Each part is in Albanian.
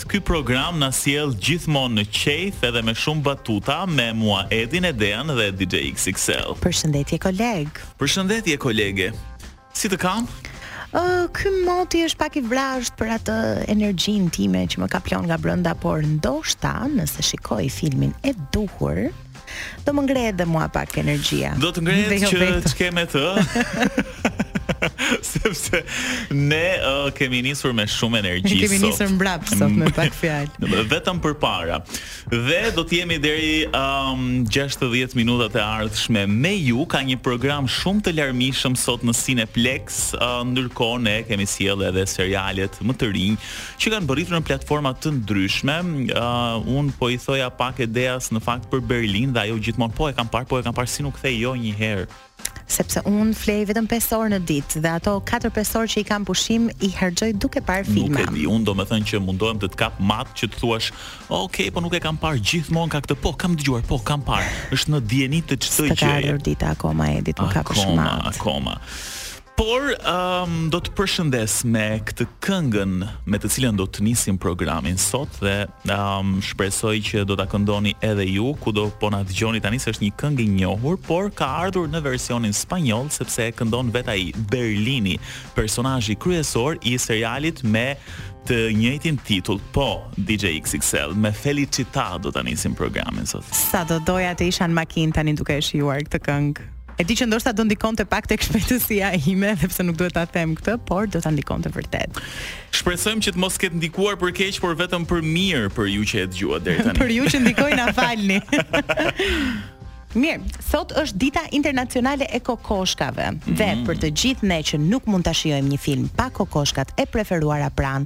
Ky program na sjell gjithmonë në qejf edhe me shumë batuta me mua Edin e Dean dhe DJ XXL. Përshëndetje koleg. Përshëndetje kolege. Si të kam? Ë ky moti është pak i vrazhdë për atë energjinë time që më kaplon nga brenda, por ndoshta nëse shikoj filmin e duhur, Do më ngrehet dhe mua pak energjia. Do të ngrehet jo që të kem me të. Sepse ne uh, kemi nisur me shumë energji sot. Kemi nisur mbrapsht sot me pak fjalë. Vetëm përpara. Dhe do të jemi deri um, 60 minutat e ardhshme me ju. Ka një program shumë të larmishëm sot në Cineplex. Uh, Ndërkohë ne kemi sjellë edhe serialet më të rinj që kanë mbërritur në platforma të ndryshme. Uh, un po i thoja pak Edeas në fakt për Berlin dhe ajo gjithmonë po e kam parë, po e kam parë si nuk the jo një herë sepse un flej vetëm 5 orë në ditë dhe ato 4-5 orë që i kam pushim i harxoj duke parë filma. Nuk e di, un domethënë që mundohem të të kap mat që të thuash, "Ok, po nuk e kam parë gjithmonë ka këtë, po kam dëgjuar, po kam parë." Është në dijeni të çdo gjëje. S'ka ardhur dita akoma Edi, nuk ka pushim. Akoma, akoma. Por do të përshëndes me këtë këngën me të cilën do të nisim programin sot dhe um, shpresoj që do ta këndoni edhe ju kudo po na dëgjoni tani se është një këngë e njohur, por ka ardhur në versionin spanjoll sepse e këndon vetë ai Berlini, personazhi kryesor i serialit me të njëjtin titull, po DJ XXL me Felicita do ta nisim programin sot. Sa do doja të isha në makinë tani duke e shijuar këtë këngë. E di që ndoshta do ndikonte pak tek shpejtësia ime, edhe pse nuk duhet ta them këtë, por do ta ndikonte vërtet. Shpresojmë që të mos ketë ndikuar për keq, por vetëm për mirë për ju që e dëgjuat deri tani. për ju që ndikoi na falni. Mirë, sot është dita internacionale e kokoshkave mm -hmm. dhe mhm. për të gjithë ne që nuk mund ta shijojmë një film pa kokoshkat e preferuara pranë,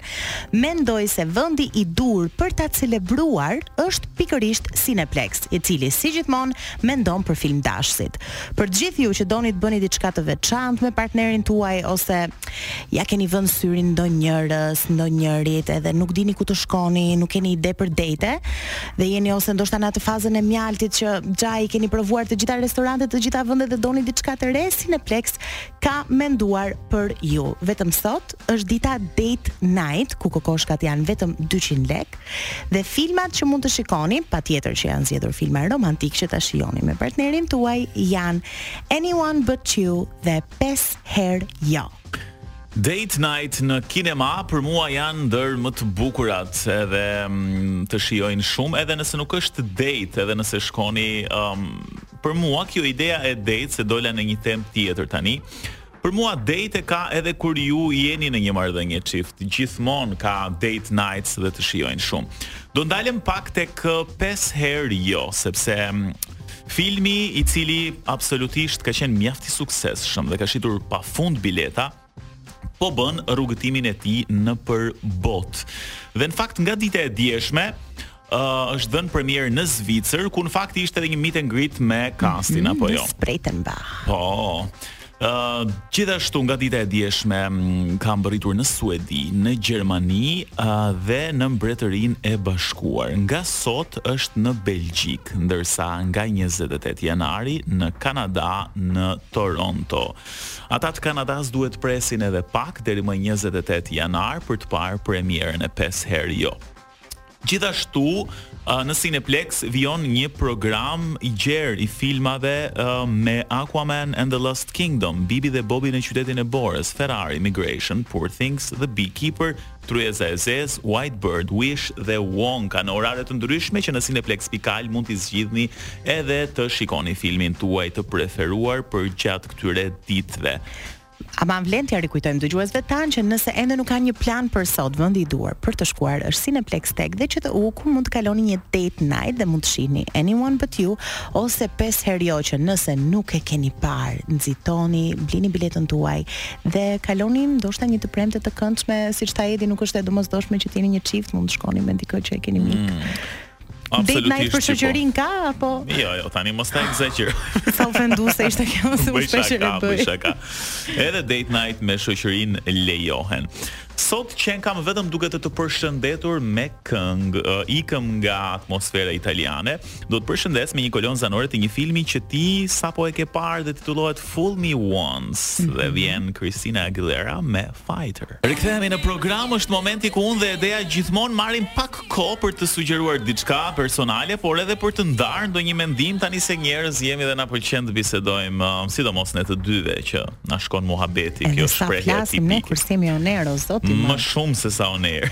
mendoj se vendi i duhur për ta celebruar është pikërisht Cineplex, i cili si gjithmonë mendon për filmdashësit. Për të gjithë ju që doni të bëni diçka të veçantë me partnerin tuaj ose ja keni vënë syrin ndonjërës, ndonjërit edhe nuk dini ku të shkoni, nuk keni ide për date dhe jeni ose ndoshta në atë fazën e mjaltit që xha i keni provuar të gjitha restorantet, të gjitha vendet dhe doni diçka të re, Cineplex ka menduar për ju. Vetëm sot është dita Date Night ku kokoshkat janë vetëm 200 lek Dhe filmat që mund të shikoni, patjetër që janë zgjedhur filma romantikë që ta shijoni me partnerin tuaj, janë Anyone But You dhe Pesë herë jo. Date night në kinema për mua janë ndër më të bukurat edhe mm, të shijojnë shumë edhe nëse nuk është date edhe nëse shkoni um, për mua kjo ideja e date se dola në një temë tjetër tani Për mua date ka edhe kur ju jeni në një marrëdhënie çift, gjithmonë ka date nights dhe të shijojnë shumë. Do ndalem pak tek pesë herë jo, sepse filmi i cili absolutisht ka qenë mjaft i suksesshëm dhe ka shitur pafund bileta, po bën rrugëtimin e tij nëpër botë. Dhe në fakt nga dita e djeshme është dhënë premierë në Zvicër, ku në fakt ishte edhe një meet and greet me castin mm -hmm, apo jo. Spreitenbach. Po. Uh, gjithashtu nga dita e djeshme mm, ka mbërritur në Suedi, në Gjermani uh, dhe në Mbretërinë e Bashkuar. Nga sot është në Belgjik, ndërsa nga 28 janari në Kanada, në Toronto. Ata të Kanadas duhet të presin edhe pak, deri më 28 janar, për të parë premierën e 5 herë jo. Gjithashtu, në Cineplexx vijon një program i gjerë i filmave me Aquaman and the Lost Kingdom, Bibi dhe Bobi në qytetin e Borës, Ferrari, Migration, Poor Things, The Beekeeper, Tryeza e Zezë, White Bird, Wish dhe Wonka në orare të ndryshme që në Cineplexx.al mund t'i zgjidhni edhe të shikoni filmin tuaj të preferuar përgjatë këtyre ditëve. Ama vlen t'ia rikujtojmë dëgjuesve tanë që nëse ende nuk kanë një plan për sot, vendi i duhur për të shkuar është Cineplexx TEG dhe QTU ku mund të kaloni një date night dhe mund të shihni Anyone But You ose pesë herë jo që nëse nuk e keni parë, nxitoni, blini biletën tuaj dhe kaloni ndoshta një të premte të këndshme, siç tha Edi, nuk është e domosdoshme që të jeni një çift, mund të shkoni me dikë që e keni mik. Mm. Date night për shoqërinë po ka apo? Jo, jo, tani mos ta ekzagjero. Sa ofenduese ishte kjo se unë shpesh e bëj. Shaka. Edhe date night me shoqërinë lejohen. Sot qenkam vetëm duke të përshëndetur me këngë, uh, ikëm nga atmosfera italiane. Do të përshëndes me një kolonë zanore të një filmi që ti sapo e ke parë dhe titullohet Fool Me Once mm -hmm. dhe vjen Christina Aguilera me Fighter. Rikthehemi në program, është momenti ku unë dhe Edea gjithmonë marrim pak kohë për të sugjeruar diçka personale, por edhe për të ndarë ndonjë mendim, tani se njerëz jemi dhe na pëlqen të bisedojmë, sidomos ne të dyve që na shkon muhabeti, kjo është shprehje tipike. Edhe sa flasim ne kur s'jemi on air o zot i madh. Më shumë se sa on air.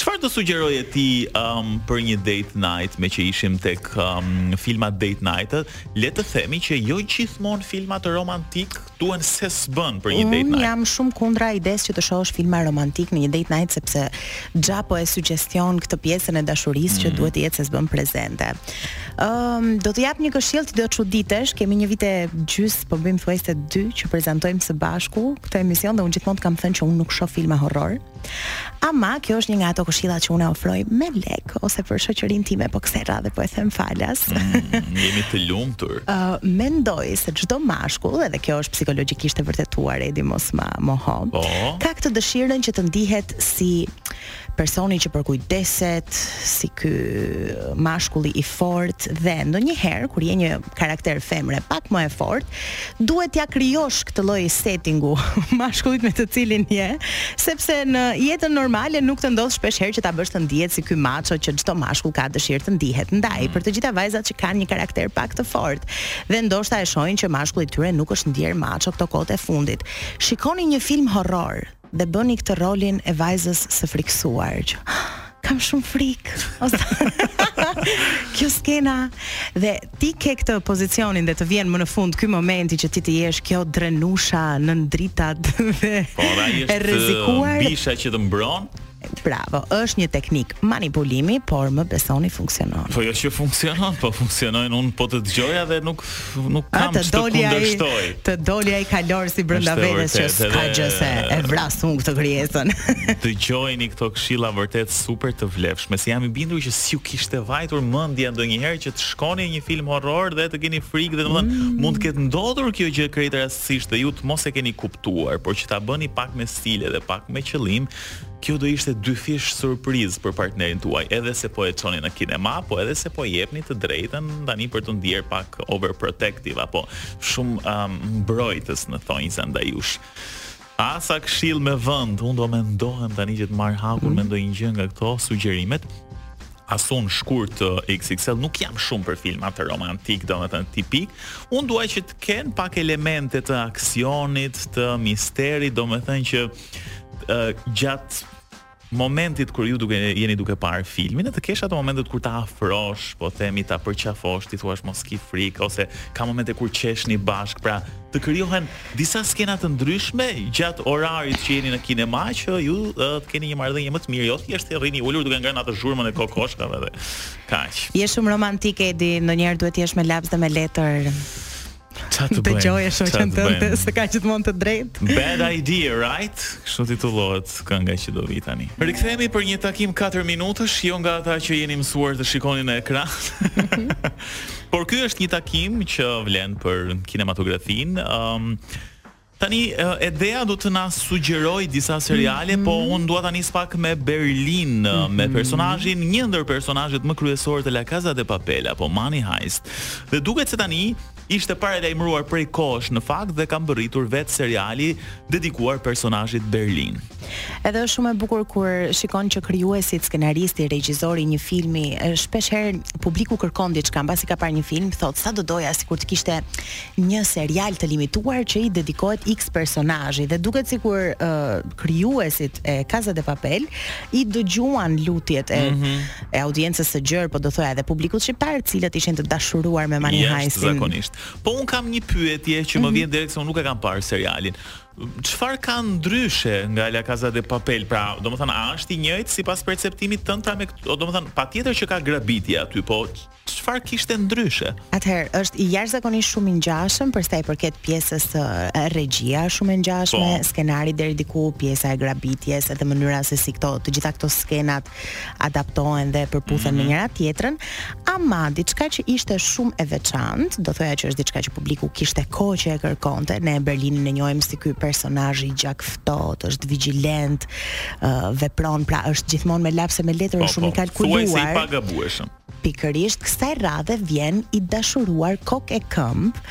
Çfarë do sugjeroje ti um, për një date night, meqë ishim tek um, filmat date night, le të themi që jo gjithmonë filmat romantikë Duhen se s'bën për një date night. Unë jam shumë kundra idesë që të shohësh filma romantikë në një date night sepse xha po e sugjestion këtë pjesën e dashurisë mm -hmm. që mhm. duhet të jetë se s'bën prezente. Ëm um, do të jap një këshillë ti do të çuditesh, kemi një vit e gjys, po bëjmë thuajse dy që prezantojmë së bashku këtë emision dhe unë gjithmonë të kam thënë që unë nuk shoh filma horror. Ama kjo është një nga ato këshilla që unë ofroj me lek ose për shoqërinë time, po kësaj radhe po e them falas. Mm, jemi të lumtur. Ë uh, mendoj se çdo mashkull, edhe kjo është psikologjikisht e vërtetuar, Edi mos ma moho. Po. Ka këtë dëshirën që të ndihet si personi që përkujdeset, si ky mashkulli i fortë dhe ndonjëherë kur je një karakter femre pak më e fortë, duhet t'ia krijosh këtë lloj settingu mashkullit me të cilin je, sepse në jetën normale nuk të ndodh shpesh herë që ta bësh të ndihet si ky macho që çdo mashkull ka dëshirë të ndihet. Ndaj, mm. për të gjitha vajzat që kanë një karakter pak të fortë dhe ndoshta e shohin që mashkulli i tyre nuk është ndier macho këto kohët e fundit, shikoni një film horror dhe bëni këtë rolin e vajzës së frikësuar që kam shumë frikë. kjo skena dhe ti ke këtë pozicionin dhe të vjen më në fund ky momenti që ti të jesh kjo drenusha nën dritat dhe po, e rrezikuar. Bisha që të mbron. Bravo, është një teknik manipulimi, por më besoni funksionon. Po jo që funksionon, po funksionon, unë po të dëgjoja dhe nuk nuk kam të kundërshtoj. Të doli ai kalorësi brenda vetes që s'ka gjë se e vras unë këtë krijesën. Dëgjojini këto këshilla vërtet super të vlefshme. Se jam i bindur që s'ju kishte vajtur mendja ndonjëherë që të shikoni një film horror dhe të keni frikë dhe domethënë mm. mund të ketë ndodhur kjo gjë krejt rastësisht dhe ju të mos e keni kuptuar, por që ta bëni pak me stile dhe pak me qëllim, Kjo do ishte dyfish surprizë për partnerin tuaj, edhe se po e çoni në kinema, po edhe se po i jepni të drejtën tani për t'u ndier pak overprotective apo shumë mbrojtës në thonjza ndaj jush. A sa këshillë me vend, unë do mendohem tani që të marr hakun mm. me ndonjë gjë nga këto sugjerimet. Asun shkurt XXL nuk jam shumë për filmat romantikë, domethënë tipik. Unë dua që të kenë pak elemente të aksionit, të misterit, domethënë që uh, gjatë momentit kur ju duke jeni duke parë filmin, të kesh ato momentet kur ta afrosh, po themi ta përqafosh, t'i thuash mos ki frikë ose ka momente kur qeshni bashkë, pra të krijohen disa skena të ndryshme gjatë orarit që jeni në kinema që ju të keni një marrëdhënie më të mirë, jo thjesht të rrini ulur duke ngrënë atë zhurmën e kokoshkave dhe kaq. Je shumë romantik, Edi, ndonjëherë duhet të jesh me laps dhe me letër. Ça të bëjmë? Dëgjoje shoqen tënde se ka gjithmonë të drejtë. Bad idea, right? Kështu titullohet kënga që do vi tani. Rikthehemi për një takim 4 minutësh, jo nga ata që jeni mësuar të shikoni në ekran. Mhm. Por ky është një takim që vlen për kinematografinë. Ëm um, Tani Edea do të na sugjerojë disa seriale, po unë dua ta nis pak me Berlin, me personazhin, një ndër personazhet më kryesorë të La Casa de Papel apo Money Heist. Dhe duket se tani ishte paralajmëruar prej kohësh në fakt dhe ka mbërritur vetë seriali dedikuar personazhit Berlin. Edhe është shumë e bukur kur shikon që krijuesit, skenaristi, regjizori i një filmi, shpesh herë publiku kërkon diçka, mbasi ka parë një film, thotë sa do doja sikur të kishte një serial të limituar që i dedikohet X personazhi dhe duket sikur krijuesit e Casa de Papel i dëgjuan lutjet e, e audiencës së gjerë, po do thoja edhe publikut shqiptar, të cilët ishin të dashuruar me Money Heistin. Zakonisht. Po unë kam një pyetje që më vjen direkt se unë nuk e kam parë serialin. Çfarë ka ndryshe nga La Casa de Papel? Pra, domethënë a është i njëjtë sipas perceptimit tënd pra, domethënë patjetër që ka grabitje aty, po Çfarë kishte ndryshe? Atëherë, është i jashtëzakonisht shumë i ngjashëm për sa i përket pjesës së regjia, shumë e ngjashme, po. skenari deri diku, pjesa e grabitjes dhe mënyra se si këto të gjitha këto skenat adaptohen dhe përputhen me njëra-tjetrën, ama diçka që ishte shumë e veçantë, do thoja që është diçka që publiku kishte kohë që e kërkonte, ne Berlinin e njohim si ky personazhi gjakftohtë, është vigjilent, uh, vepron, pra është gjithmonë me laps e me letër, po, shumë po. i kalkuluar. Thuajse i pagabueshëm. Pikërisht kësaj radhe vjen i dashuruar kokë e këmbë,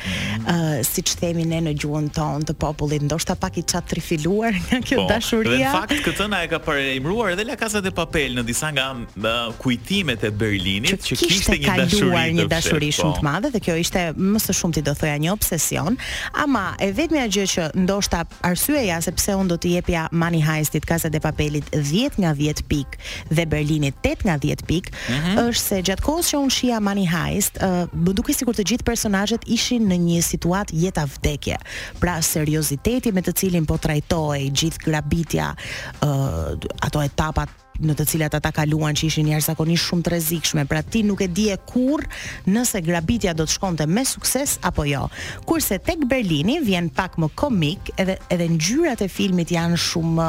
siç themi ne në gjuhën tonë të popullit, ndoshta pak i çatrafiluar nga kjo po, dashuria. Dhe në fakt këtë na e ka paralajmëruar edhe La Casa de Papel në disa nga në kujtimet e Berlinit që, që kishte një dashuri, një dashuri shumë po. të madhe dhe kjo ishte më së shumti do thoja një obsesion, ama e vetmja gjë që ndoshta arsyeja se pse unë do t'i jepja Money Heistit Casa de Papelit 10 nga 10 pikë dhe Berlinit 8 nga 10 pikë mm -hmm. është se gjatë kohës që unë shija Money Heist, uh, më dukej sikur të gjithë personazhet ishin në një situatë jetë a vdekje. Pra serioziteti me të cilin po trajtohej gjithë grabitja, uh, ato etapat në të cilat ata kaluan që ishin jashtëzakonisht shumë të rrezikshme, pra ti nuk e dije kurrë nëse grabitja do të shkonte me sukses apo jo. Kurse tek Berlini vjen pak më komik, edhe edhe ngjyrat e filmit janë shumë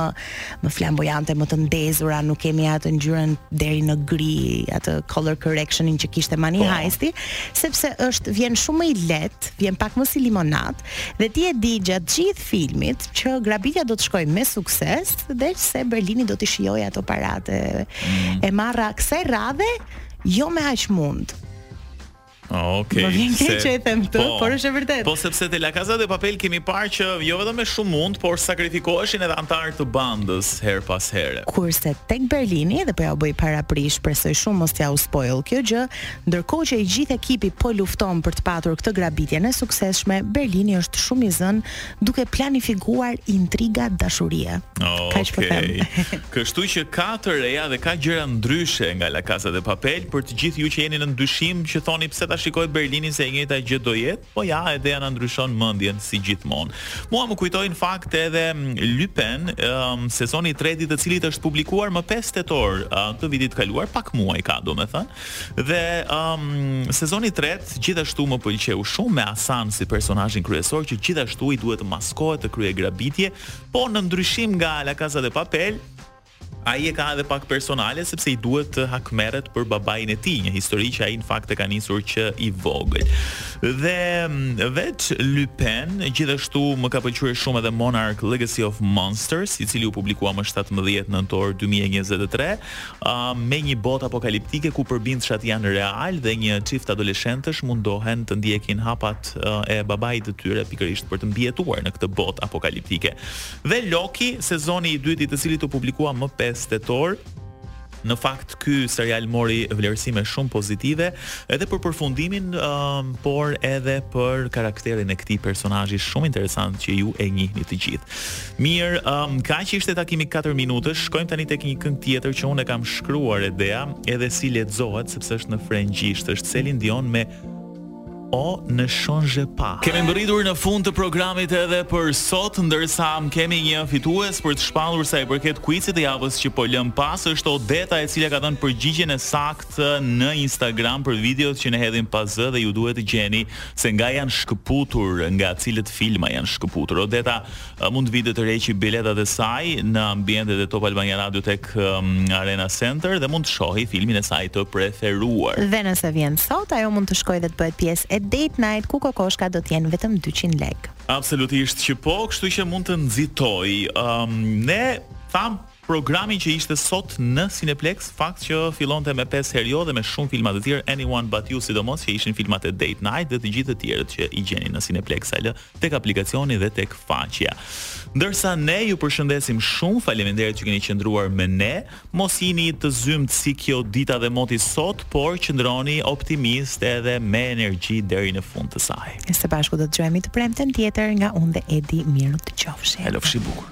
më flamboyante, më të ndezura, nuk kemi atë ngjyrën deri në gri, atë color correctionin që kishte Money Heisti, sepse është vjen shumë më i lehtë, vjen pak më si limonatë dhe ti e di gjatë gjithë filmit që grabitja do të shkojë me sukses dhe se Berlini do t'i shijojë ato paratë e marra kësaj radhe jo me aq mund. Okej. Okay, më vjen keq që e them këtë, po, por është e vërtetë. Po sepse te La Casa de Papel kemi parë që jo vetëm me shumë mund, por sakrifikoheshin edhe anëtarë të bandës herë pas here. Kurse tek Berlini dhe po ja u bëj paraprisht, shpresoj shumë mos t'jua spoil kjo gjë, ndërkohë që i gjithë ekipi po lufton për të patur këtë grabitjen e suksesshme, Berlini është shumë i zënë duke planifikuar intriga dashurie. Oh, Kaq okay. po them. Kështu që ka të reja dhe ka gjëra ndryshe nga La Casa de Papel, për të gjithë ju që jeni në dyshim që thoni pse ta shikoj Berlinin se e njëjta gjë do jetë, po ja Edea na ndryshon mendjen si gjithmonë. Mua më kujtoi në fakt edhe Lupin, sezoni i tretë i të cilit është publikuar më pesë tetor të vitit të kaluar, pak muaj ka domethënë, dhe sezoni i tretë gjithashtu më pëlqeu shumë me Assane si personazhin kryesor që gjithashtu i duhet të maskohet të kryejë grabitje Po në ndryshim nga La Casa de Papel, ai e ka edhe pak personale sepse i duhet të hakmerret për babain e tij, një histori që ai në fakt e ka nisur që i vogël. Dhe mm, veç Lupin, gjithashtu më ka pëlqyer shumë edhe Monarch Legacy of Monsters, i cili u publikua më 17 nëntor 2023. Me një botë apokaliptike ku përbindëshat janë realë dhe një çift adoleshentësh mundohen të ndjekin hapat e babait të tyre pikërisht për të mbijetuar në këtë botë apokaliptike. Dhe Loki, sezoni i dytë i të cilit u publikua më pesë tetor, Në fakt ky serial mori vlerësime shumë pozitive edhe për përfundimin, uh, por edhe për karakterin e këtij personazhi shumë interesant që ju e njihni të gjithë. Mirë, ëm, kaq ishte takimi katërminutësh, shkojmë tani tek një këngë tjetër që unë e kam shkruar Edea, edhe si lexohet sepse është në frengjisht, është Celine Dion me On ne change pas. Kemi mbërritur në fund të programit edhe për sot, ndërsa kemi një fitues për të shpallur sa i përket kuicit të javës që po lëmë pas, është Odeta e cila ka dhënë përgjigjen e saktë thë në Instagram për videot që ne hedhim pa zë dhe ju duhet të gjeni se nga janë shkëputur nga cilët filma janë shkëputur Odeta mund të vijë dhe të tërheqi biletat e saj në ambientet e Top Albania Radio tek Arena Center dhe mund të shohi filmin e saj të preferuar dhe nëse vjen sot ajo mund të shkojë dhe të bëhet pjesë e Date Night ku kokoshka do të jenë vetëm 200 lek Absolutisht që po kështu që mund të nxitojë um, ne thamë Programin që ishte sot në Cineplexx, fakt që fillonte me pesë herë jo dhe me shumë filma të tjerë, Anyone But You sidomos që ishin filmat e Date Night dhe të gjithë të tjerët që i gjeni në Cineplexx AL tek aplikacioni dhe tek faqja. Ndërsa ne ju përshëndesim shumë, faleminderit që keni qëndruar me ne, mos jini të zymtë si kjo dita dhe moti sot, por qëndroni optimistë edhe me energji deri në fund të saj. Së bashku do të dëgjohemi të premten tjetër nga unë dhe Edea mirudëgjofshim. Kalofshi bukur.